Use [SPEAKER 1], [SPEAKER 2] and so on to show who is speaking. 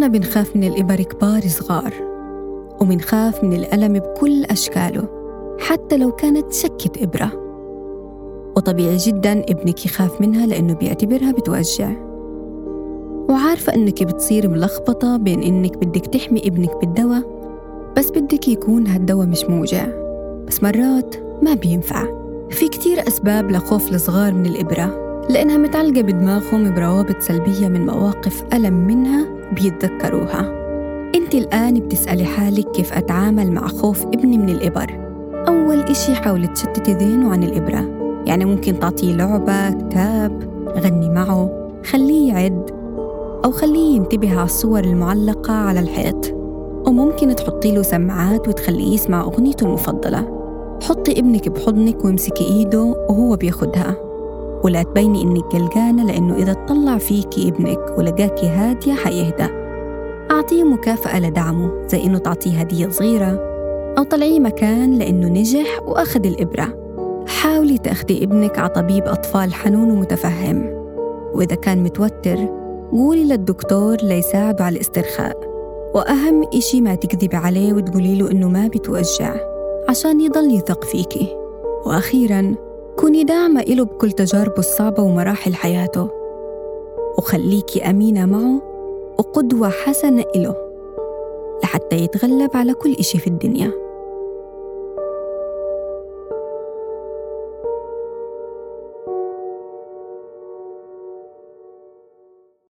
[SPEAKER 1] كلنا بنخاف من الإبر كبار صغار ومنخاف من الألم بكل أشكاله حتى لو كانت شكة إبرة. وطبيعي جدا ابنك يخاف منها لأنه بيعتبرها بتوجع. وعارفة إنك بتصير ملخبطة بين إنك بدك تحمي ابنك بالدواء بس بدك يكون هالدواء مش موجع. بس مرات ما بينفع. في كتير أسباب لخوف الصغار من الإبرة لأنها متعلقة بدماغهم بروابط سلبية من مواقف ألم منها بيتذكروها. أنت الآن بتسألي حالك كيف أتعامل مع خوف ابني من الإبر. أول إشي حاولي تشتتي ذهنه عن الإبرة. يعني ممكن تعطيه لعبة كتاب غني معه. خليه يعد أو خليه ينتبه على الصور المعلقة على الحيط. وممكن تحطي له سماعات وتخليه يسمع أغنيته المفضلة. حطي ابنك بحضنك وامسكي إيده وهو بياخدها. ولا تبيني إنك قلقانة لأنه إذا اطلع فيكي ابنك ولقاكي هادية حيهدى. أعطيه مكافأة لدعمه زي إنه تعطيه هدية صغيرة أو طلعيه مكان لأنه نجح وأخذ الإبرة. حاولي تاخدي ابنك على طبيب أطفال حنون ومتفهم. وإذا كان متوتر قولي للدكتور ليساعده على الاسترخاء. وأهم إشي ما تكذبي عليه وتقولي له إنه ما بتوجع عشان يضل يثق فيكي وأخيراً كوني داعمة إله بكل تجاربه الصعبة ومراحل حياته. وخليكي أمينة معه وقدوة حسنة إله لحتى يتغلب على كل إشي في الدنيا.